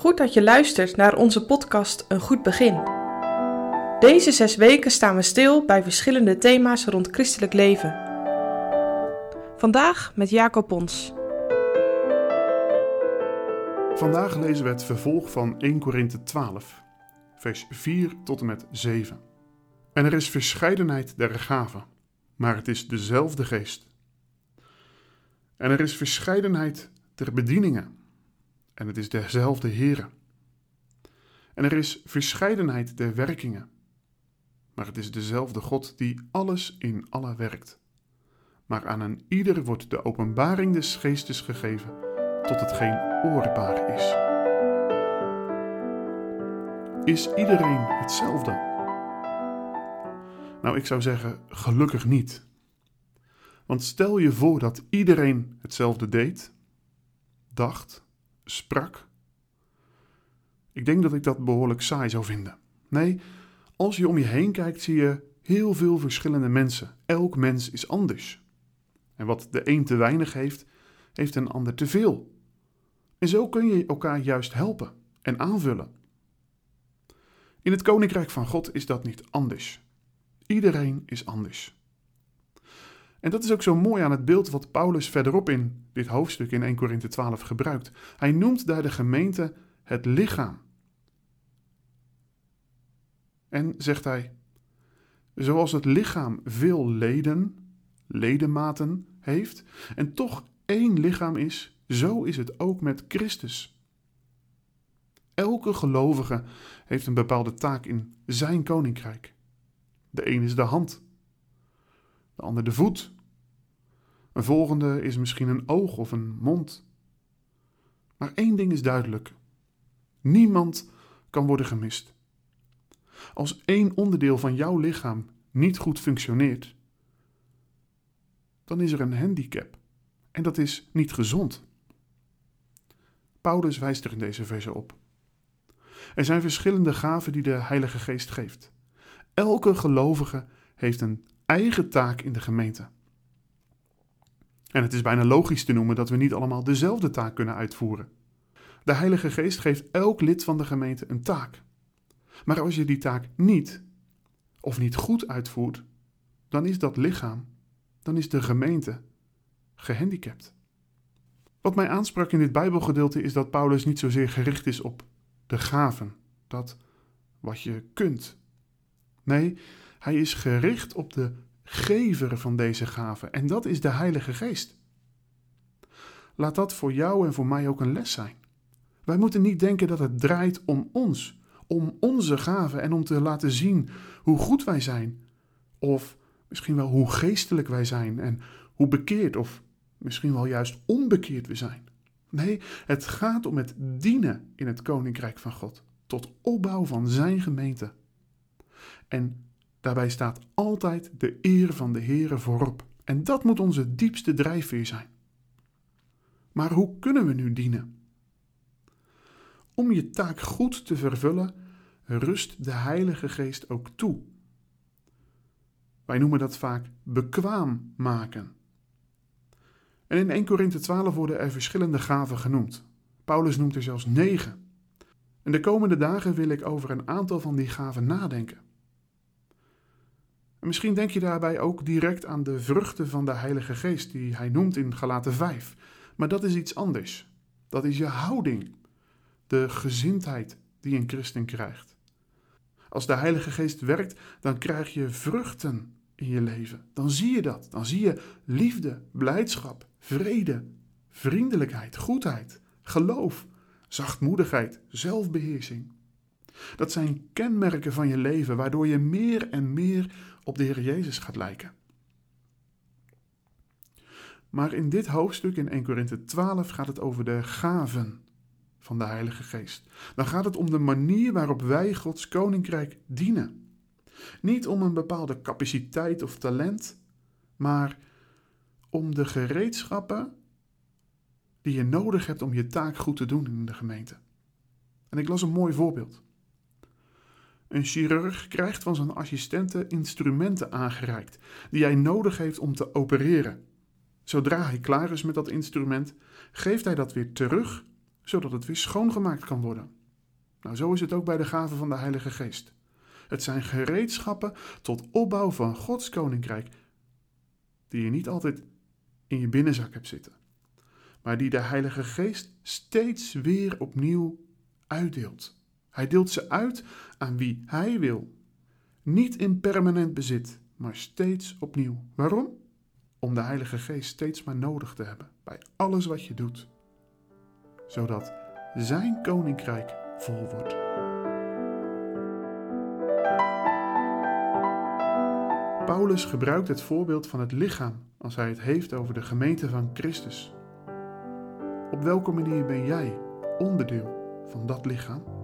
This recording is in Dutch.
Goed dat je luistert naar onze podcast Een Goed Begin. Deze zes weken staan we stil bij verschillende thema's rond christelijk leven. Vandaag met Jacob Pons. Vandaag lezen we het vervolg van 1 Korinthe 12, vers 4 tot en met 7. En er is verscheidenheid der gaven, maar het is dezelfde geest. En er is verscheidenheid der bedieningen, en het is dezelfde Heere. En er is verscheidenheid der werkingen, maar het is dezelfde God die alles in alle werkt. Maar aan een ieder wordt de openbaring des geestes gegeven tot hetgeen oorbaar is. Is iedereen hetzelfde? Nou, ik zou zeggen, gelukkig niet. Want stel je voor dat iedereen hetzelfde deed, dacht, sprak. Ik denk dat ik dat behoorlijk saai zou vinden. Nee, als je om je heen kijkt, zie je heel veel verschillende mensen. Elk mens is anders. En wat de een te weinig heeft, heeft een ander te veel. En zo kun je elkaar juist helpen en aanvullen. In het koninkrijk van God is dat niet anders. Iedereen is anders. En dat is ook zo mooi aan het beeld wat Paulus verderop in dit hoofdstuk in 1 Korinthe 12 gebruikt. Hij noemt daar de gemeente het lichaam. En zegt hij: Zoals het lichaam veel leden, ledematen heeft, en toch één lichaam is, zo is het ook met Christus. Elke gelovige heeft een bepaalde taak in zijn koninkrijk. De een is de hand, de ander de voet. Een volgende is misschien een oog of een mond. Maar één ding is duidelijk: niemand kan worden gemist. Als één onderdeel van jouw lichaam niet goed functioneert, dan is er een handicap. En dat is niet gezond. Paulus wijst er in deze verse op. Er zijn verschillende gaven die de Heilige Geest geeft. Elke gelovige heeft een eigen taak in de gemeente. En het is bijna logisch te noemen dat we niet allemaal dezelfde taak kunnen uitvoeren. De Heilige Geest geeft elk lid van de gemeente een taak. Maar als je die taak niet of niet goed uitvoert, dan is dat lichaam, dan is de gemeente gehandicapt. Wat mij aansprak in dit Bijbelgedeelte is dat Paulus niet zozeer gericht is op de gaven, dat wat je kunt. Nee, hij is gericht op de gever van deze gaven en dat is de Heilige Geest. Laat dat voor jou en voor mij ook een les zijn. Wij moeten niet denken dat het draait om ons, om onze gaven en om te laten zien hoe goed wij zijn, of misschien wel hoe geestelijk wij zijn en hoe bekeerd of misschien wel juist onbekeerd we zijn. Nee, het gaat om het dienen in het koninkrijk van God, tot opbouw van zijn gemeente. En daarbij staat altijd de eer van de Heere voorop. En dat moet onze diepste drijfveer zijn. Maar hoe kunnen we nu dienen? Om je taak goed te vervullen, rust de Heilige Geest ook toe. Wij noemen dat vaak bekwaam maken. En in 1 Korinthe 12 worden er verschillende gaven genoemd. Paulus noemt er zelfs negen. En de komende dagen wil ik over een aantal van die gaven nadenken. En misschien denk je daarbij ook direct aan de vruchten van de Heilige Geest die hij noemt in Galaten 5. Maar dat is iets anders. Dat is je houding, de gezindheid die een christen krijgt. Als de Heilige Geest werkt, dan krijg je vruchten in je leven. Dan zie je dat. Dan zie je liefde, blijdschap, vrede, vriendelijkheid, goedheid, geloof, zachtmoedigheid, zelfbeheersing. Dat zijn kenmerken van je leven waardoor je meer en meer op de Heer Jezus gaat lijken. Maar in dit hoofdstuk in 1 Korinthe 12 gaat het over de gaven van de Heilige Geest. Dan gaat het om de manier waarop wij Gods koninkrijk dienen. Niet om een bepaalde capaciteit of talent, maar om de gereedschappen die je nodig hebt om je taak goed te doen in de gemeente. En ik las een mooi voorbeeld. Een chirurg krijgt van zijn assistenten instrumenten aangereikt die hij nodig heeft om te opereren. Zodra hij klaar is met dat instrument, geeft hij dat weer terug, zodat het weer schoongemaakt kan worden. Nou, zo is het ook bij de gaven van de Heilige Geest. Het zijn gereedschappen tot opbouw van Gods koninkrijk, die je niet altijd in je binnenzak hebt zitten, maar die de Heilige Geest steeds weer opnieuw uitdeelt. Hij deelt ze uit aan wie hij wil. Niet in permanent bezit, maar steeds opnieuw. Waarom? Om de Heilige Geest steeds maar nodig te hebben bij alles wat je doet, zodat Zijn koninkrijk vol wordt. Paulus gebruikt het voorbeeld van het lichaam als hij het heeft over de gemeente van Christus. Op welke manier ben jij onderdeel van dat lichaam?